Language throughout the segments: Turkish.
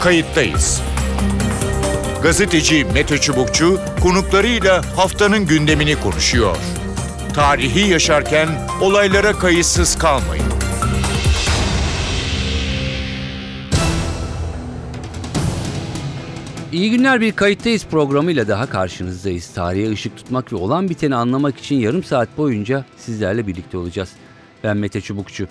kayıttayız. Gazeteci Mete Çubukçu konuklarıyla haftanın gündemini konuşuyor. Tarihi yaşarken olaylara kayıtsız kalmayın. İyi günler bir kayıttayız programıyla daha karşınızdayız. Tarihe ışık tutmak ve olan biteni anlamak için yarım saat boyunca sizlerle birlikte olacağız. Ben Mete Çubukçu.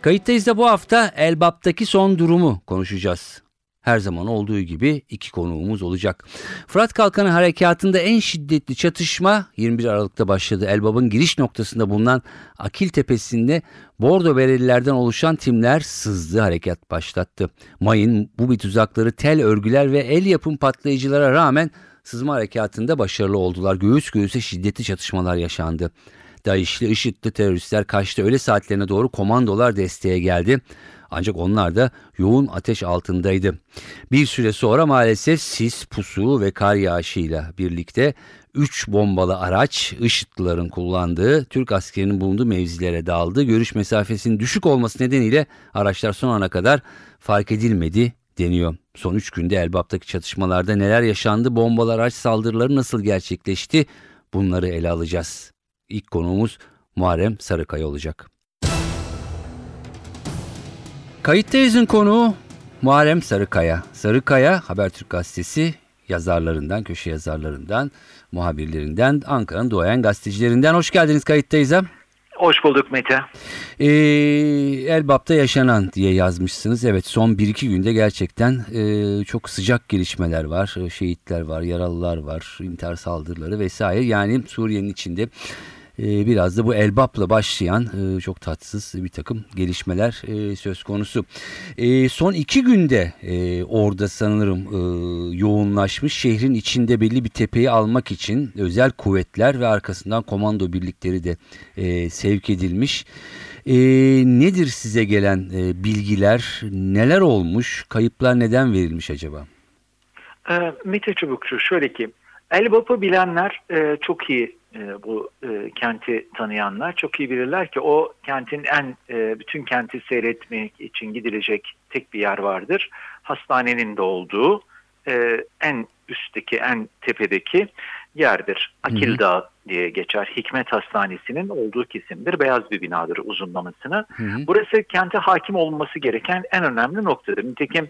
Kayıttayız da bu hafta Elbap'taki son durumu konuşacağız. Her zaman olduğu gibi iki konuğumuz olacak. Fırat Kalkanı Harekatı'nda en şiddetli çatışma 21 Aralık'ta başladı. Elbap'ın giriş noktasında bulunan Akil Tepesi'nde Bordo Berelilerden oluşan timler sızdı harekat başlattı. Mayın bu bir tuzakları tel örgüler ve el yapım patlayıcılara rağmen sızma harekatında başarılı oldular. Göğüs göğüse şiddetli çatışmalar yaşandı. DAEŞ'li IŞİD'li teröristler kaçtı öğle saatlerine doğru komandolar desteğe geldi. Ancak onlar da yoğun ateş altındaydı. Bir süre sonra maalesef sis, pusu ve kar yağışıyla birlikte 3 bombalı araç IŞİD'lilerin kullandığı Türk askerinin bulunduğu mevzilere daldı. Görüş mesafesinin düşük olması nedeniyle araçlar son ana kadar fark edilmedi deniyor. Son 3 günde Elbap'taki çatışmalarda neler yaşandı, bombalı araç saldırıları nasıl gerçekleşti bunları ele alacağız. İlk konuğumuz Muharrem Sarıkaya olacak. Kayıttayız'ın konuğu Muharrem Sarıkaya. Sarıkaya Habertürk Gazetesi yazarlarından, köşe yazarlarından, muhabirlerinden, Ankara'nın doğayan gazetecilerinden. Hoş geldiniz Kayıttayız'a. Hoş bulduk Mete. Ee, Elbap'ta yaşanan diye yazmışsınız. Evet son 1-2 günde gerçekten e, çok sıcak gelişmeler var. Şehitler var, yaralılar var, intihar saldırıları vesaire. Yani Suriye'nin içinde biraz da bu Elbap'la başlayan e, çok tatsız bir takım gelişmeler e, söz konusu. E, son iki günde orada sanırım yoğunlaşmış şehrin içinde belli bir tepeyi almak için özel kuvvetler ve arkasından komando birlikleri de sevk edilmiş. nedir size gelen bilgiler? Neler olmuş? Kayıplar neden verilmiş acaba? Mete Çubukçu şöyle ki Elbap'ı bilenler çok iyi e, bu e, kenti tanıyanlar çok iyi bilirler ki o kentin en e, bütün kenti seyretmek için gidilecek tek bir yer vardır. Hastanenin de olduğu e, en üstteki en tepedeki yerdir. Akil Dağı diye geçer. Hikmet Hastanesi'nin olduğu kesimdir. Beyaz bir binadır uzunlamasına. Hı hı. Burası kente hakim olması gereken en önemli noktadır. Nitekim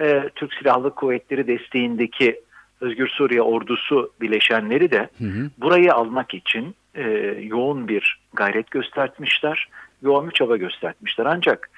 e, Türk Silahlı Kuvvetleri desteğindeki Özgür Suriye ordusu bileşenleri de hı hı. burayı almak için e, yoğun bir gayret göstermişler, yoğun bir çaba göstermişler. Ancak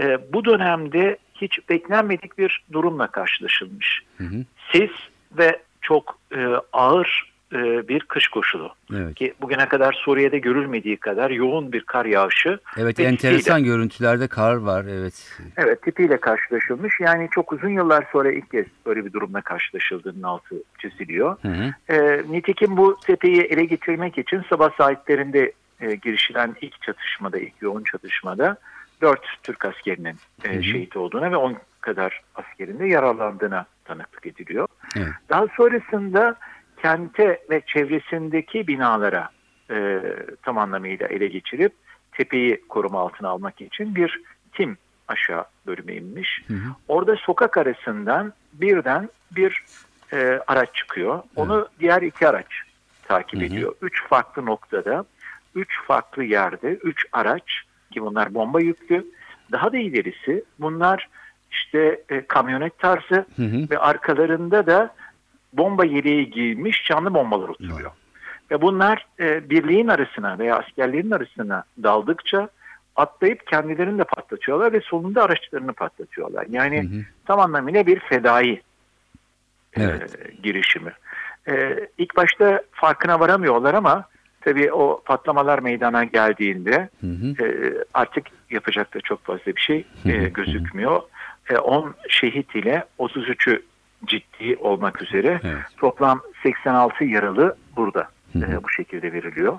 e, bu dönemde hiç beklenmedik bir durumla karşılaşılmış. Hı hı. Sis ve çok e, ağır e, bir kış koşulu. Evet. Ki bugüne kadar Suriye'de görülmediği kadar yoğun bir kar yağışı. Evet enteresan tipiyle, görüntülerde kar var. Evet. Evet tipiyle karşılaşılmış. Yani çok uzun yıllar sonra ilk kez böyle bir durumla karşılaşıldığının altı çiziliyor. Hı hı. E, nitekim bu tepeyi ele getirmek için sabah saatlerinde e, girişilen ilk çatışmada, ilk yoğun çatışmada dört Türk askerinin e, şehit olduğuna ve on kadar askerin de yaralandığına tanıklık ediliyor. Evet. Daha sonrasında kente ve çevresindeki binalara e, tam anlamıyla ele geçirip tepeyi koruma altına almak için bir tim aşağı bölüme inmiş. Hı hı. Orada sokak arasından birden bir e, araç çıkıyor. Onu hı. diğer iki araç takip hı hı. ediyor. Üç farklı noktada, üç farklı yerde, üç araç ki bunlar bomba yüklü. Daha da ilerisi bunlar işte e, kamyonet tarzı hı hı. ve arkalarında da bomba yeleği giymiş canlı bombalar oturuyor. Ve bunlar e, birliğin arasına veya askerlerin arasına daldıkça atlayıp kendilerini de patlatıyorlar ve sonunda araçlarını patlatıyorlar. Yani hı hı. tam anlamıyla bir fedai e, evet. e, girişimi. E, ilk başta farkına varamıyorlar ama tabii o patlamalar meydana geldiğinde hı hı. E, artık yapacak da çok fazla bir şey e, gözükmüyor. 10 e, şehit ile 33'ü ciddi olmak üzere evet. toplam 86 yaralı burada e, bu şekilde veriliyor.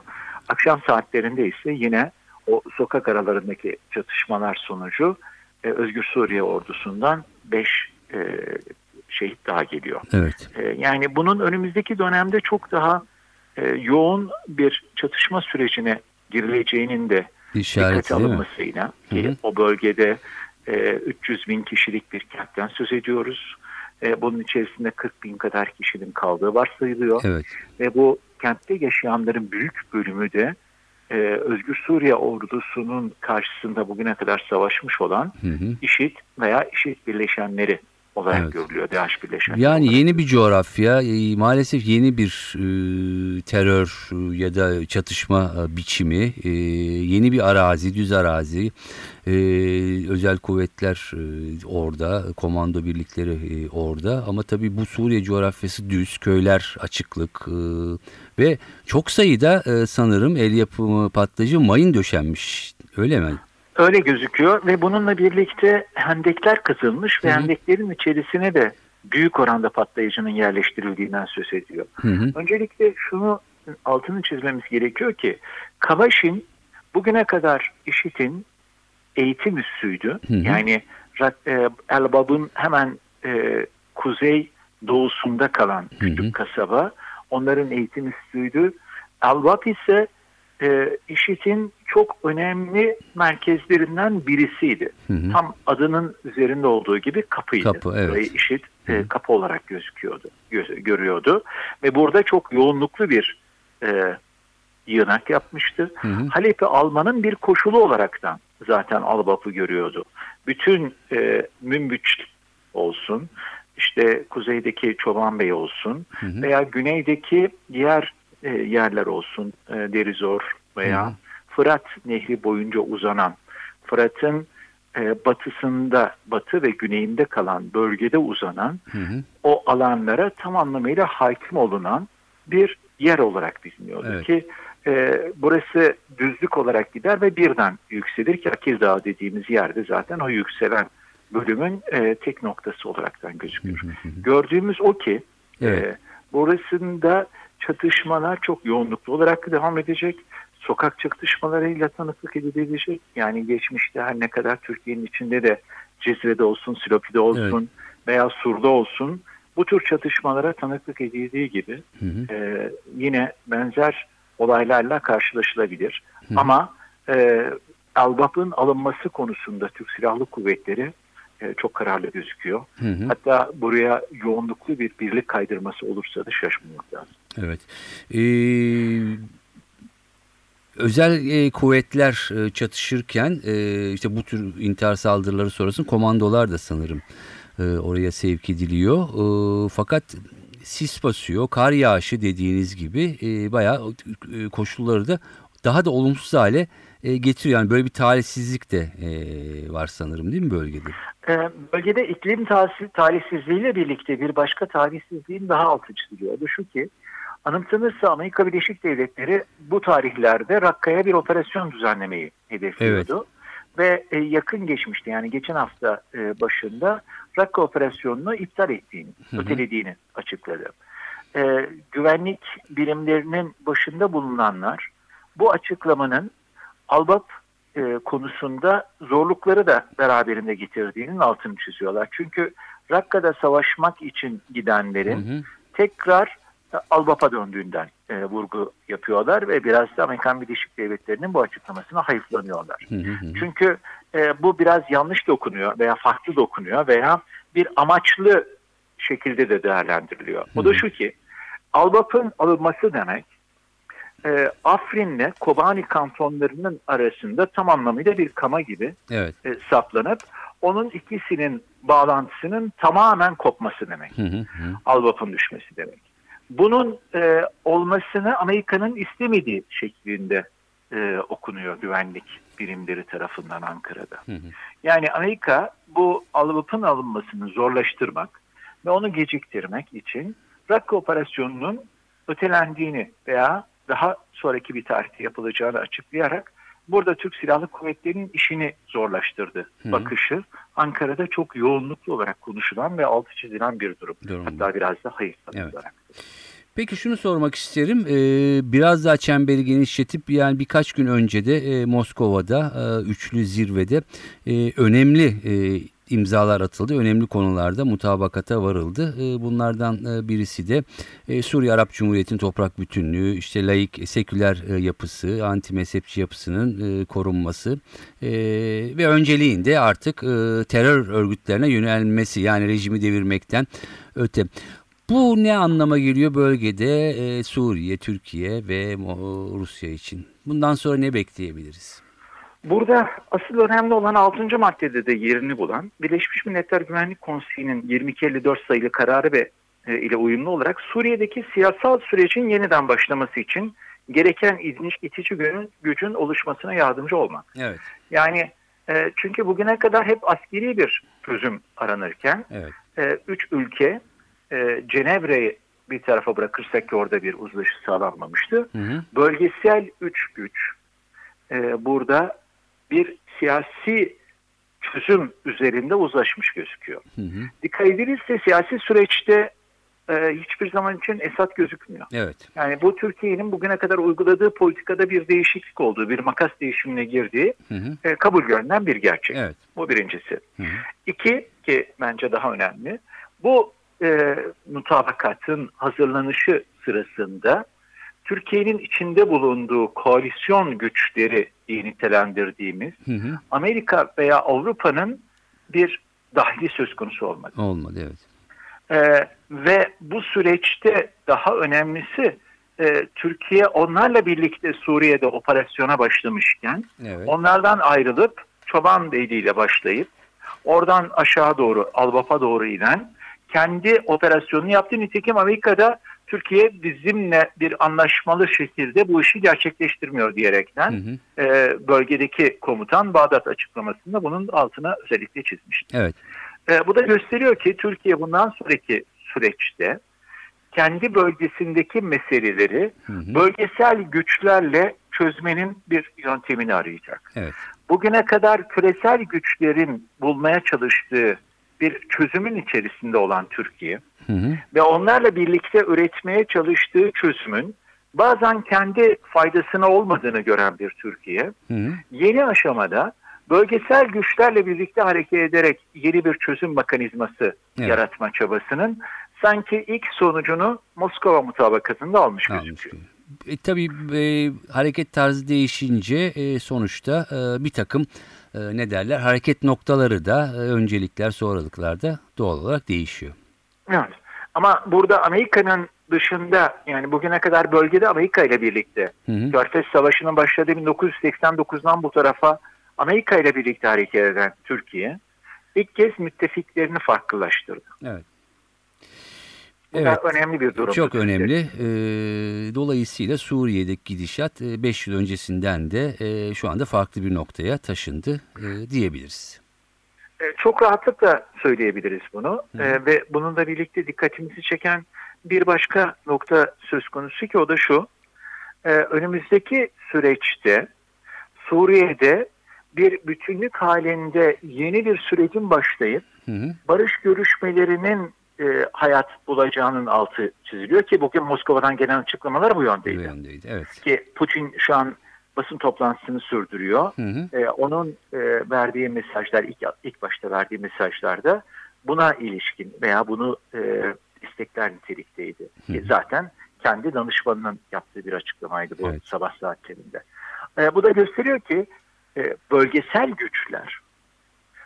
Akşam saatlerinde ise yine o sokak aralarındaki çatışmalar sonucu e, Özgür Suriye ordusundan 5 e, şehit daha geliyor. Evet. E, yani bunun önümüzdeki dönemde çok daha e, yoğun bir çatışma sürecine girileceğinin de İşaret, dikkate alınmasıyla ki o bölgede e, 300 bin kişilik bir kentten söz ediyoruz. E, bunun içerisinde 40 bin kadar kişinin kaldığı varsayılıyor. Evet. Ve bu kentte yaşayanların büyük bölümü de e, Özgür Suriye ordusunun karşısında bugüne kadar savaşmış olan Hı hı. IŞİD veya IŞİD birleşenleri olarak Evet. görülüyor. DAEŞ birleşenleri Yani olarak. yeni bir coğrafya, e, maalesef yeni bir e, terör e, ya da çatışma e, biçimi, e, yeni bir arazi, düz arazi, e, özel kuvvetler e, orada, komando birlikleri e, orada ama tabii bu Suriye coğrafyası düz, köyler açıklık e, ve çok sayıda e, sanırım el yapımı patlayıcı mayın döşenmiş, öyle mi? Öyle gözüküyor ve bununla birlikte hendekler kazılmış ve hendeklerin içerisine de büyük oranda patlayıcının yerleştirildiğinden söz ediyor. Hı hı. Öncelikle şunu altını çizmemiz gerekiyor ki Kavaşin bugüne kadar IŞİD'in eğitim üssüydü. Hı hı. Yani e, Elbab'ın hemen e, kuzey doğusunda kalan küçük Hı hı. kasaba onların eğitim üssüydü. Elbab ise e, IŞİD'in çok önemli merkezlerinden birisiydi. Hı hı. Tam adının üzerinde olduğu gibi kapıydı. Kapı, evet. Burayı IŞİD e, Hı hı. kapı olarak gözüküyordu, göz- görüyordu. Ve burada çok yoğunluklu bir e, yığınak yapmıştı. Hı hı. Halep'i almanın bir koşulu olaraktan zaten Albap'ı görüyordu. Bütün e, Münbiç olsun, işte kuzeydeki Çoban Bey olsun Hı hı. veya güneydeki diğer e, yerler olsun, e, Derizor veya Hı. Fırat Nehri boyunca uzanan, Fırat'ın e, batısında, batı ve güneyinde kalan bölgede uzanan Hı hı. o alanlara tam anlamıyla hakim olunan bir yer olarak biliniyordu Evet. ki e, burası düzlük olarak gider ve birden yükselir ki Akil Dağı dediğimiz yerde zaten o yükselen bölümün e, tek noktası olaraktan gözükür. Hı hı hı. Gördüğümüz o ki Evet. e, burasında çatışmalar çok yoğunluklu olarak devam edecek. Sokak çatışmalarıyla tanıklık edilecek. Yani geçmişte her ne kadar Türkiye'nin içinde de Cizre'de olsun, Silopi'de olsun veya Sur'da olsun bu tür çatışmalara tanıklık edildiği gibi Hı hı. e, yine benzer olaylarla karşılaşılabilir. Hı. Ama e, Albap'ın alınması konusunda Türk Silahlı Kuvvetleri e, çok kararlı gözüküyor. Hı hı. Hatta buraya yoğunluklu bir birlik kaydırması olursa da şaşmamak lazım. Evet. Ee, özel e, kuvvetler e, çatışırken e, işte bu tür intihar saldırıları sonrasında komandolar da sanırım e, oraya sevk ediliyor. E, fakat sis basıyor, kar yağışı dediğiniz gibi e, bayağı e, koşulları da daha da olumsuz hale e, getiriyor. Yani böyle bir talihsizlik de e, var sanırım değil mi bölgede? E, bölgede iklim tahsi- talihsizliğiyle birlikte bir başka talihsizliğin daha altı çiziliyor. O da şu ki anımsanırsa Amerika Birleşik Devletleri bu tarihlerde Rakka'ya bir operasyon düzenlemeyi hedefliyordu. Ve e, yakın geçmişte yani geçen hafta e, başında Rakka operasyonunu iptal ettiğini, Hı hı. ötelediğini açıkladı. E, güvenlik birimlerinin başında bulunanlar bu açıklamanın Albap e, konusunda zorlukları da beraberinde getirdiğinin altını çiziyorlar. Çünkü Rakka'da savaşmak için gidenlerin Hı hı. tekrar e, Albap'a döndüğünden e, vurgu yapıyorlar ve biraz da Amerikan Birleşik Devletleri'nin bu açıklamasına hayıflanıyorlar. Hı hı hı. Çünkü e, bu biraz yanlış dokunuyor veya farklı dokunuyor veya bir amaçlı şekilde de değerlendiriliyor. O da Hı. şu ki Albap'ın alınması demek e, Afrin'le Kobani kantonlarının arasında tam anlamıyla bir kama gibi Evet. e, saplanıp onun ikisinin bağlantısının tamamen kopması demek. Hı hı hı. Albap'ın düşmesi demek. Bunun e, olmasını Amerika'nın istemediği şeklinde e, okunuyor güvenlik birimleri tarafından Ankara'da. Hı hı. Yani Amerika bu Albap'ın alınmasını zorlaştırmak ve onu geciktirmek için Rakka operasyonunun ötelendiğini veya daha sonraki bir tarihte yapılacağını açıklayarak burada Türk Silahlı Kuvvetleri'nin işini zorlaştırdı. Hı. Bakışı Ankara'da çok yoğunluklu olarak konuşulan ve altı çizilen bir durum. Durum. Hatta biraz da hayıflanılarak. Evet. Peki şunu sormak isterim. Ee, biraz daha çemberi genişletip yani birkaç gün önce de e, Moskova'da e, üçlü zirvede e, önemli e, imzalar atıldı. Önemli konularda mutabakata varıldı. E, bunlardan e, birisi de e, Suriye Arap Cumhuriyeti'nin toprak bütünlüğü, işte laik, seküler e, yapısı, anti mezhepçi yapısının korunması ve önceliğinde artık terör örgütlerine yönelmesi yani rejimi devirmekten öte. Bu ne anlama geliyor bölgede Suriye, Türkiye ve Rusya için? Bundan sonra ne bekleyebiliriz? Burada asıl önemli olan 6. maddede de yerini bulan Birleşmiş Milletler Güvenlik Konseyi'nin 2254 sayılı kararı ve e, ile uyumlu olarak Suriye'deki siyasal sürecin yeniden başlaması için gereken itici gücün, gücün oluşmasına yardımcı olmak. Evet. Yani e, çünkü bugüne kadar hep askeri bir çözüm aranırken Evet. e, üç ülke e, Cenevre'yi bir tarafa bırakırsak ki orada bir uzlaşı sağlanmamıştı. Hı hı. Bölgesel üç güç e, burada bir siyasi çözüm üzerinde uzlaşmış gözüküyor. Hı hı. Dikkat edilirse siyasi süreçte e, hiçbir zaman için Esad gözükmüyor. Evet. Yani bu Türkiye'nin bugüne kadar uyguladığı politikada bir değişiklik olduğu, bir makas değişimine girdiği Hı hı. e, kabul görünen bir gerçek. Evet. Bu birincisi. Hı hı. İki ki bence daha önemli. Bu e, mutabakatın hazırlanışı sırasında Türkiye'nin içinde bulunduğu koalisyon güçleri diye nitelendirdiğimiz Hı hı. Amerika veya Avrupa'nın bir dahili söz konusu olmadı. Olmadı evet. Ee, ve bu süreçte daha önemlisi e, Türkiye onlarla birlikte Suriye'de operasyona başlamışken Evet. onlardan ayrılıp Çoban Beyli ile başlayıp oradan aşağı doğru Albap'a doğru inen kendi operasyonunu yaptı. Nitekim Amerika'da Türkiye bizimle bir anlaşmalı şekilde bu işi gerçekleştirmiyor diyerekten Hı hı. e, bölgedeki komutan Bağdat açıklamasında bunun altına özellikle çizmişti. Evet. E, bu da gösteriyor ki Türkiye bundan sonraki süreçte kendi bölgesindeki meseleleri Hı hı. bölgesel güçlerle çözmenin bir yöntemini arayacak. Evet. Bugüne kadar küresel güçlerin bulmaya çalıştığı bir çözümün içerisinde olan Türkiye Hı hı. ve onlarla birlikte üretmeye çalıştığı çözümün bazen kendi faydasına olmadığını gören bir Türkiye Hı hı. yeni aşamada bölgesel güçlerle birlikte hareket ederek yeni bir çözüm mekanizması Evet. yaratma çabasının sanki ilk sonucunu Moskova mutabakatında almış Almış gözüküyor. E, tabii e, hareket tarzı değişince e, sonuçta e, bir takım e, ne derler hareket noktaları da e, öncelikler sonralıklar da doğal olarak değişiyor. Evet. Ama burada Amerika'nın dışında yani bugüne kadar bölgede Amerika ile birlikte Hı hı. Körfez Savaşı'nın başladığı 1989'dan bu tarafa Amerika ile birlikte hareket eden Türkiye ilk kez müttefiklerini farklılaştırdı. Evet. Bu Evet. da önemli bir durum. Çok önemli. E, dolayısıyla Suriye'deki gidişat 5 yıl öncesinden de e, şu anda farklı bir noktaya taşındı e, diyebiliriz. E, Çok rahatlıkla söyleyebiliriz bunu E, ve bununla birlikte dikkatimizi çeken bir başka nokta söz konusu ki o da şu. E, önümüzdeki süreçte Suriye'de bir bütünlük halinde yeni bir sürecin başlayıp Hı hı. barış görüşmelerinin e, hayat bulacağının altı çiziliyor ki bugün Moskova'dan gelen açıklamalar bu Bu yöndeydi. yöndeydi. Evet. Ki Putin şu an basın toplantısını sürdürüyor. Hı hı. Ee, onun e, verdiği mesajlar ilk, ilk başta verdiği mesajlarda buna ilişkin veya bunu e, istekler nitelikteydi. Hı. Ki zaten kendi danışmanının yaptığı bir açıklamaydı bu Evet. sabah saatlerinde. E, bu da gösteriyor ki e, bölgesel güçler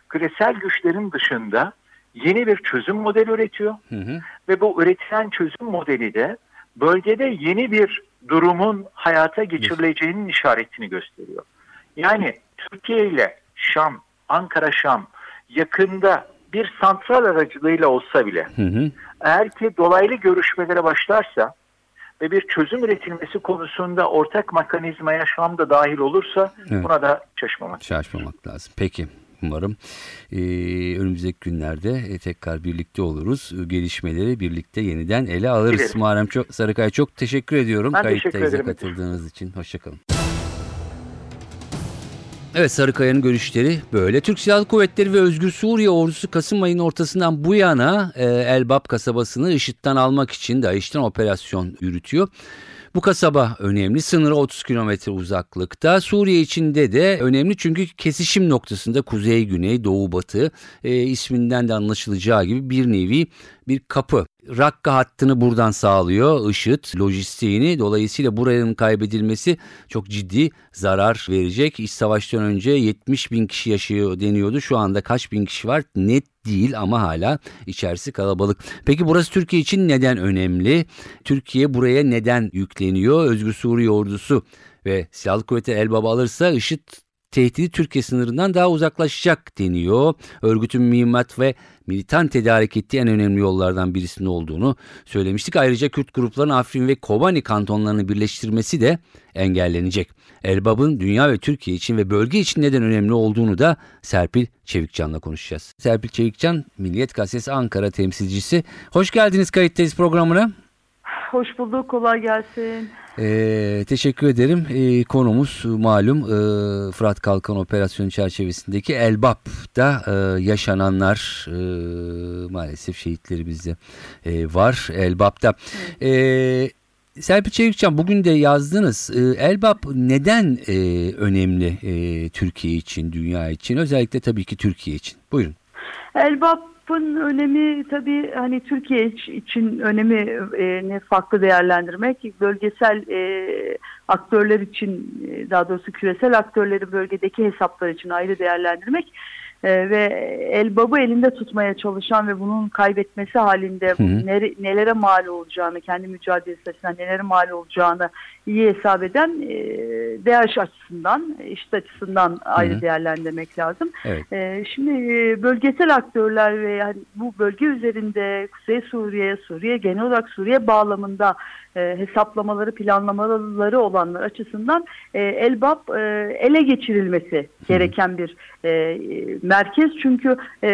küresel güçlerin dışında yeni bir çözüm modeli üretiyor Hı hı. ve bu üretilen çözüm modeli de bölgede yeni bir durumun hayata geçirileceğinin işaretini gösteriyor. Yani Türkiye ile Şam, Ankara Şam yakında bir santral aracılığıyla olsa bile Hı hı. eğer ki dolaylı görüşmelere başlarsa ve bir çözüm üretilmesi konusunda ortak mekanizmaya Şam da dahil olursa Evet. buna da şaşmamak. Şaşmamak lazım. Peki umarım e, önümüzdeki günlerde e, tekrar birlikte oluruz. E, Gelişmeleri birlikte yeniden ele alırız. Dilerim. Muharrem çok, Sarıkaya çok teşekkür ediyorum. Ben Kayıt teşekkür ederim. katıldığınız için. Hoşçakalın. Evet Sarıkaya'nın görüşleri böyle. Türk Silahlı Kuvvetleri ve Özgür Suriye Ordusu Kasım ayının ortasından bu yana e, Elbap kasabasını IŞİD'den almak için DAEŞ'ten operasyon yürütüyor. Bu kasaba önemli. Sınırı 30 kilometre uzaklıkta. Suriye içinde de önemli çünkü kesişim noktasında kuzey, güney, doğu, batı e, isminden de anlaşılacağı gibi bir nevi bir kapı. Rakka hattını buradan sağlıyor. IŞİD lojistiğini. Dolayısıyla buranın kaybedilmesi çok ciddi zarar verecek. İç savaştan önce 70 bin kişi yaşıyor deniyordu. Şu anda kaç bin kişi var net değil ama hala içerisi kalabalık. Peki burası Türkiye için neden önemli? Türkiye buraya neden yükleniyor? Özgür Suriye ordusu ve silahlı kuvvetler el baba alırsa IŞİD tehdidi Türkiye sınırından daha uzaklaşacak deniyor. Örgütün mühimmat ve militan tedarik ettiği en önemli yollardan birisinin olduğunu söylemiştik. Ayrıca Kürt grupların Afrin ve Kobani kantonlarını birleştirmesi de engellenecek. Elbap'ın dünya ve Türkiye için ve bölge için neden önemli olduğunu da Serpil Çevikcan'la konuşacağız. Serpil Çevikcan, Milliyet Gazetesi Ankara temsilcisi. Hoş geldiniz kayıttayız programına. Hoş bulduk, kolay gelsin. Ee, teşekkür ederim. Ee, konumuz malum e, Fırat Kalkan operasyonu çerçevesindeki Elbap'ta e, yaşananlar e, maalesef şehitlerimizde e, var Elbap'ta. E, Serpil Çevikcan bugün de yazdınız. E, Elbap neden e, önemli e, Türkiye için, dünya için? Özellikle tabii ki Türkiye için. Buyurun. Elbap'ın önemi tabii hani Türkiye için önemi e, farklı değerlendirmek, bölgesel e, aktörler için e, daha doğrusu küresel aktörleri bölgedeki hesaplar için ayrı değerlendirmek e, ve Elbap'ı elinde tutmaya çalışan ve bunun kaybetmesi halinde Hı hı. nere, nelere mal olacağını, kendi mücadelesi açısından nelere mal olacağını iyi hesap eden e, DH açısından, işit açısından ayrı hı. değerlendirmek lazım. Evet. Ee, şimdi e, bölgesel aktörler ve yani bu bölge üzerinde Kuzey Suriye, Suriye genel olarak Suriye bağlamında e, hesaplamaları, planlamaları olanlar açısından e, Elbap e, ele geçirilmesi gereken bir e, merkez. Çünkü e,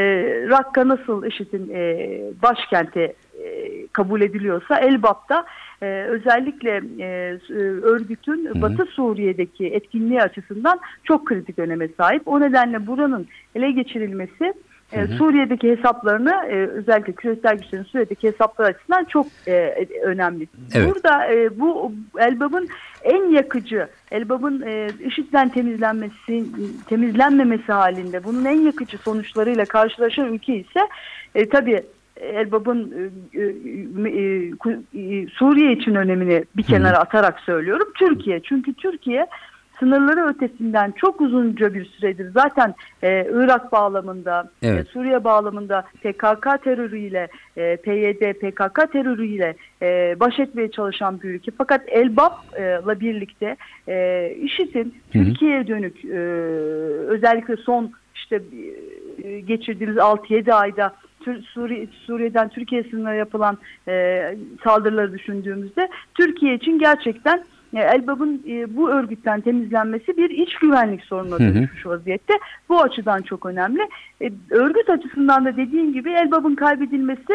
Rakka nasıl IŞİD'in e, başkenti e, kabul ediliyorsa Elbap'ta e, özellikle e, örgütün hı. Batı Suriye'deki etkinliği açısından çok kritik öneme sahip. O nedenle buranın ele geçirilmesi Hı hı. Suriye'deki hesaplarını e, özellikle küresel güçlerin Suriye'deki hesapları açısından çok e, önemli. Evet. Burada e, bu Elbap'ın en yakıcı, Elbap'ın e, IŞİD'den temizlenmesi, temizlenmemesi halinde bunun en yakıcı sonuçlarıyla karşılaşan ülke ise e, tabii Elbap'ın e, e, e, e, Suriye için önemini bir kenara atarak söylüyorum. Türkiye çünkü Türkiye sınırları ötesinden çok uzunca bir süredir zaten e, Irak bağlamında, Evet. e, Suriye bağlamında PKK terörüyle, e, PYD, PKK terörüyle e, baş etmeye çalışan bir ülke. Fakat Elbap'la birlikte e, IŞİD'in. Türkiye'ye dönük e, özellikle son işte e, geçirdiğimiz 6-7 ayda Suriye'den Türkiye sınırına yapılan e, saldırıları düşündüğümüzde Türkiye için gerçekten e, Elbap'ın e, bu örgütten temizlenmesi bir iç güvenlik sorununa Hı hı. dönüşmüş vaziyette. Bu açıdan çok önemli. E, örgüt açısından da dediğim gibi Elbap'ın kaybedilmesi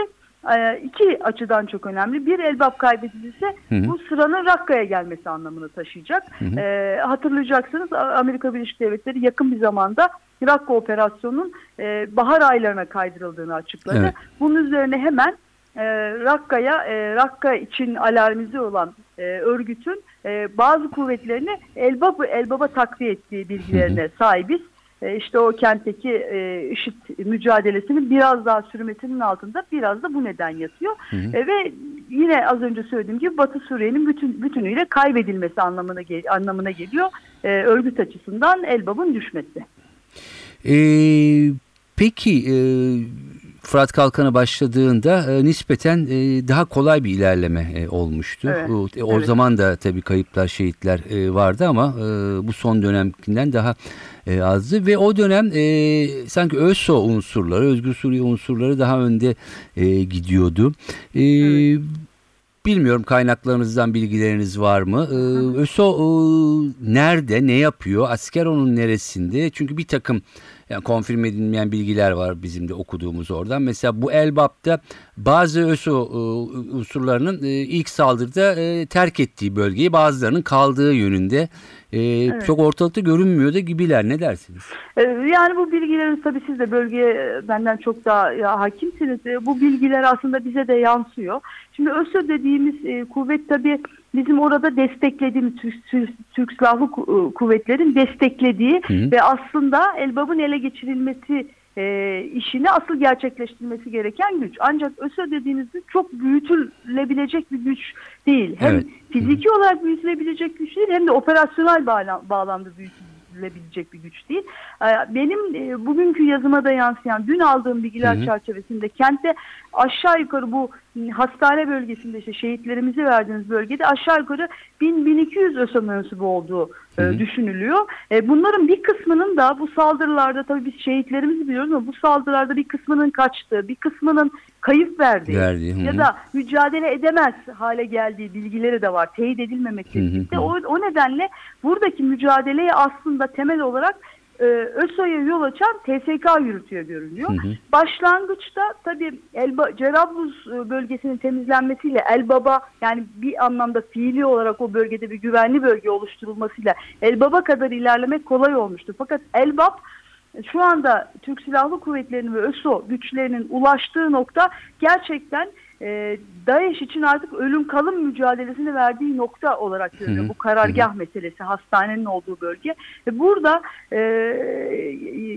iki açıdan çok önemli. Bir Elbap kaybedilirse Hı hı. bu sıranın Rakka'ya gelmesi anlamını taşıyacak. hı. E, hatırlayacaksınız Amerika Birleşik Devletleri yakın bir zamanda Rakka operasyonunun e, bahar aylarına kaydırıldığını açıkladı. Evet. Bunun üzerine hemen e, Rakka'ya, e, Rakka için alarmize olan e, örgütün e, bazı kuvvetlerini Elbap'ı Elbap'a takviye ettiği bilgilerine sahibiz. E, işte o kentteki e, IŞİD mücadelesinin biraz daha sürmesinin altında biraz da bu neden yatıyor. E, ve yine az önce söylediğim gibi Batı Suriye'nin bütün bütünüyle kaybedilmesi anlamına gel- anlamına geliyor. E, örgüt açısından Elbap'ın düşmesi. Ee, peki e, Fırat Kalkan'a başladığında e, nispeten e, daha kolay bir ilerleme e, olmuştu. Evet, O, o evet. zaman da tabii kayıplar, şehitler e, vardı ama e, bu son dönemkinden daha e, azdı ve o dönem e, sanki ÖSO unsurları, Özgür Suriye unsurları daha önde e, gidiyordu. E, Bilmiyorum kaynaklarınızdan bilgileriniz var mı? Ee, ÖSO e, nerede, ne yapıyor? Asker onun neresinde? Çünkü bir takım yani konfirme edilmeyen bilgiler var bizim de okuduğumuz oradan. Mesela bu Elbap'ta bazı ÖSO e, unsurlarının e, ilk saldırıda e, terk ettiği bölgeyi bazılarının kaldığı yönünde e, çok ortalıkta görünmüyordu gibiler. Ne dersiniz? Ee, Yani bu bilgilerin tabii siz de bölgeye e, benden çok daha ya, hakimsiniz. Ee, Bu bilgiler aslında bize de yansıyor. Şimdi ÖSO dediğimiz e, kuvvet tabii bizim orada desteklediğimiz Türk, Türk, Türk Silahlı Ku- Kuvvetlerin desteklediği Hı. ve aslında Elbap'ın ele geçirilmesi e, işini asıl gerçekleştirmesi gereken güç. Ancak ÖSO dediğiniz güç çok büyütülebilecek bir güç değil. Hem Evet. fiziki olarak büyütülebilecek güç değil hem de operasyonel bağla- bağlamda büyütülebilecek bir güç değil. Ee, Benim e, bugünkü yazıma da yansıyan dün aldığım bilgiler Hı hı. çerçevesinde kentte aşağı yukarı bu hastane bölgesinde işte şehitlerimizi verdiğimiz bölgede aşağı yukarı 1000-1200 ÖSO mensubu olduğu e, Hı hı. düşünülüyor. E, Bunların bir kısmının da bu saldırılarda tabii biz şehitlerimizi biliyoruz ama bu saldırılarda bir kısmının kaçtığı, bir kısmının kayıp verdiği Verdiği, hı ya da mücadele edemez hale geldiği bilgileri de var. Teyit hı. O, o nedenle buradaki mücadeleyi aslında temel olarak e, ÖSO'ya yol açan TSK yürütüyor görünüyor. Hı hı. Başlangıçta tabii Elba, Cerablus e, bölgesinin temizlenmesiyle Elbaba yani bir anlamda fiili olarak o bölgede bir güvenli bölge oluşturulmasıyla Elbaba kadar ilerlemek kolay olmuştu. Fakat Elbap şu anda Türk Silahlı Kuvvetleri'nin ve ÖSO güçlerinin ulaştığı nokta gerçekten e, DAEŞ için artık ölüm kalım mücadelesini verdiği nokta olarak hı. Bu karargah meselesi, hastanenin olduğu bölge. Ve burada e,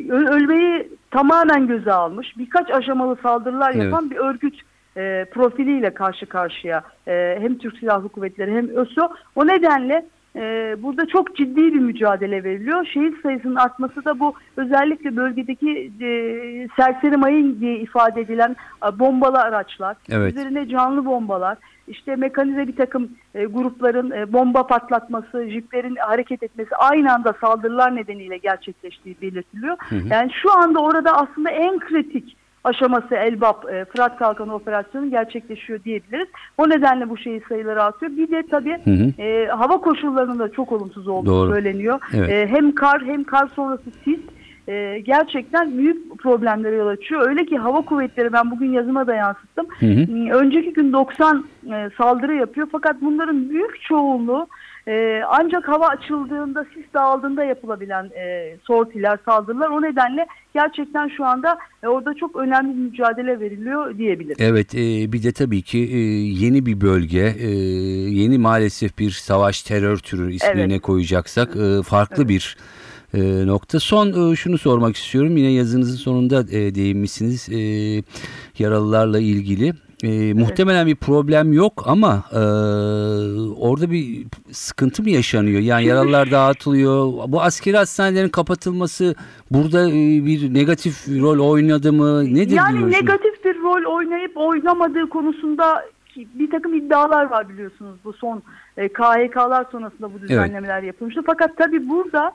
ölmeyi tamamen göze almış, birkaç aşamalı saldırılar Evet. yapan bir örgüt e, profiliyle karşı karşıya e, hem Türk Silahlı Kuvvetleri hem ÖSO. O nedenle e, burada çok ciddi bir mücadele veriliyor. Şehit sayısının artması da bu özellikle bölgedeki e, serseri mayın diye ifade edilen e, bombalı araçlar, Evet. üzerine canlı bombalar, işte mekanize bir takım e, grupların e, bomba patlatması, jiplerin hareket etmesi aynı anda saldırılar nedeniyle gerçekleştiği belirtiliyor. Yani şu anda orada aslında en kritik aşaması Elbap, e, Fırat Kalkanı operasyonu gerçekleşiyor diyebiliriz. O nedenle bu şehit sayıları artıyor. Bir de tabii Hı hı. e, hava koşullarının da çok olumsuz olduğu Doğru. söyleniyor. Evet. E, hem kar hem kar sonrası sis e, gerçekten büyük problemlere yol açıyor. Öyle ki hava kuvvetleri ben bugün yazıma da yansıttım. Hı hı. Hmm, Önceki gün 90 e, saldırı yapıyor fakat bunların büyük çoğunluğu e, ancak hava açıldığında, sis dağıldığında yapılabilen e, sortiler, saldırılar. O nedenle gerçekten şu anda e, orada çok önemli bir mücadele veriliyor diyebilirim. Evet e, bir de tabii ki e, yeni bir bölge, e, yeni maalesef bir savaş terör türü ismini Evet. koyacaksak e, farklı bir e, nokta. Son e, şunu sormak istiyorum. Yine yazınızın sonunda e, değinmişsiniz e, yaralılarla ilgili. E, Muhtemelen bir problem yok ama e, orada bir sıkıntı mı yaşanıyor? Yani yaralılar dağıtılıyor. Bu askeri hastanelerin kapatılması burada e, bir negatif rol oynadı mı? Nedir yani negatif bir rol oynayıp oynamadığı konusunda bir takım iddialar var biliyorsunuz bu son e, KHK'lar sonrasında bu düzenlemeler yapılmıştı. Fakat tabii burada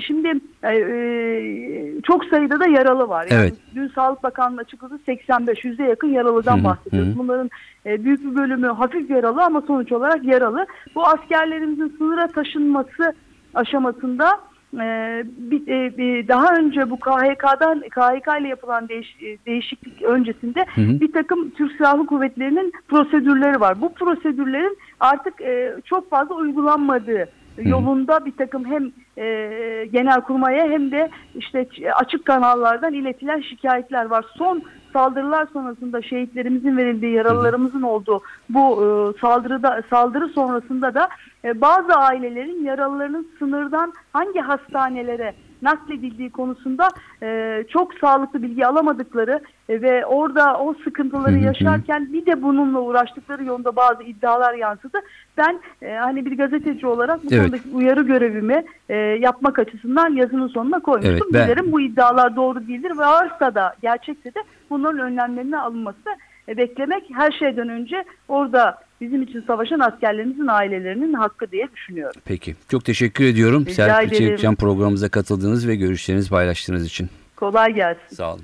şimdi e, e, çok sayıda da yaralı var. Yani Evet. Dün Sağlık Bakanlığı açıkladı 85 yüze yakın yaralıdan Hı bahsediyoruz. hı. Bunların e, büyük bir bölümü hafif yaralı ama sonuç olarak yaralı. Bu askerlerimizin sınıra taşınması aşamasında e, bir, e, daha önce bu KHK'dan KHK ile yapılan değiş, e, değişiklik öncesinde Hı hı. bir takım Türk Silahlı Kuvvetleri'nin prosedürleri var. Bu prosedürlerin artık e, çok fazla uygulanmadığı yolunda bir takım hem e, genelkurmaya hem de işte ç- açık kanallardan iletilen şikayetler var. Son saldırılar sonrasında şehitlerimizin verildiği, yaralılarımızın olduğu bu e, saldırıda saldırı sonrasında da e, bazı ailelerin yaralılarının sınırdan hangi hastanelere nakledildiği konusunda e, çok sağlıklı bilgi alamadıkları e, ve orada o sıkıntıları Hı hı hı. yaşarken bir de bununla uğraştıkları yolunda bazı iddialar yansıdı. Ben e, hani bir gazeteci olarak bu Evet. konudaki uyarı görevimi e, yapmak açısından yazının sonuna koymuştum. Evet, ben- Dilerim bu iddialar doğru değildir ve varsa da gerçekse de bunların önlemlerine alınması e, beklemek her şeyden önce orada bizim için savaşan askerlerimizin ailelerinin hakkı diye düşünüyorum. Peki. Çok teşekkür ediyorum. Rica Serpil ederim. Çelikcan programımıza katıldığınız ve görüşlerinizi paylaştığınız için. Kolay gelsin. Sağ olun.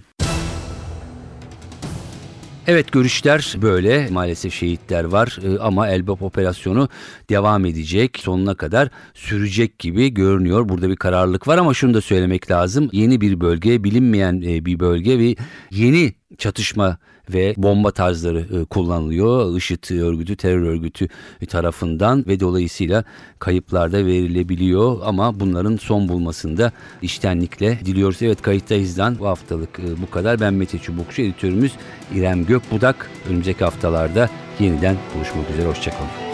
Evet görüşler böyle. Maalesef şehitler var Ee, ama Elbap operasyonu devam edecek. Sonuna kadar sürecek gibi görünüyor. Burada bir kararlılık var ama şunu da söylemek lazım. Yeni bir bölge, bilinmeyen e, bir bölge ve yeni çatışma ve bomba tarzları e, kullanılıyor. IŞİD örgütü, terör örgütü tarafından ve dolayısıyla kayıplar da verilebiliyor ama bunların son bulmasında iştenlikle diliyoruz. Evet kayıttayızdan bu haftalık e, bu kadar. Ben Mete Çubukçu, editörümüz İrem Gökbudak. Önümüzdeki haftalarda yeniden buluşmak üzere. Hoşçakalın.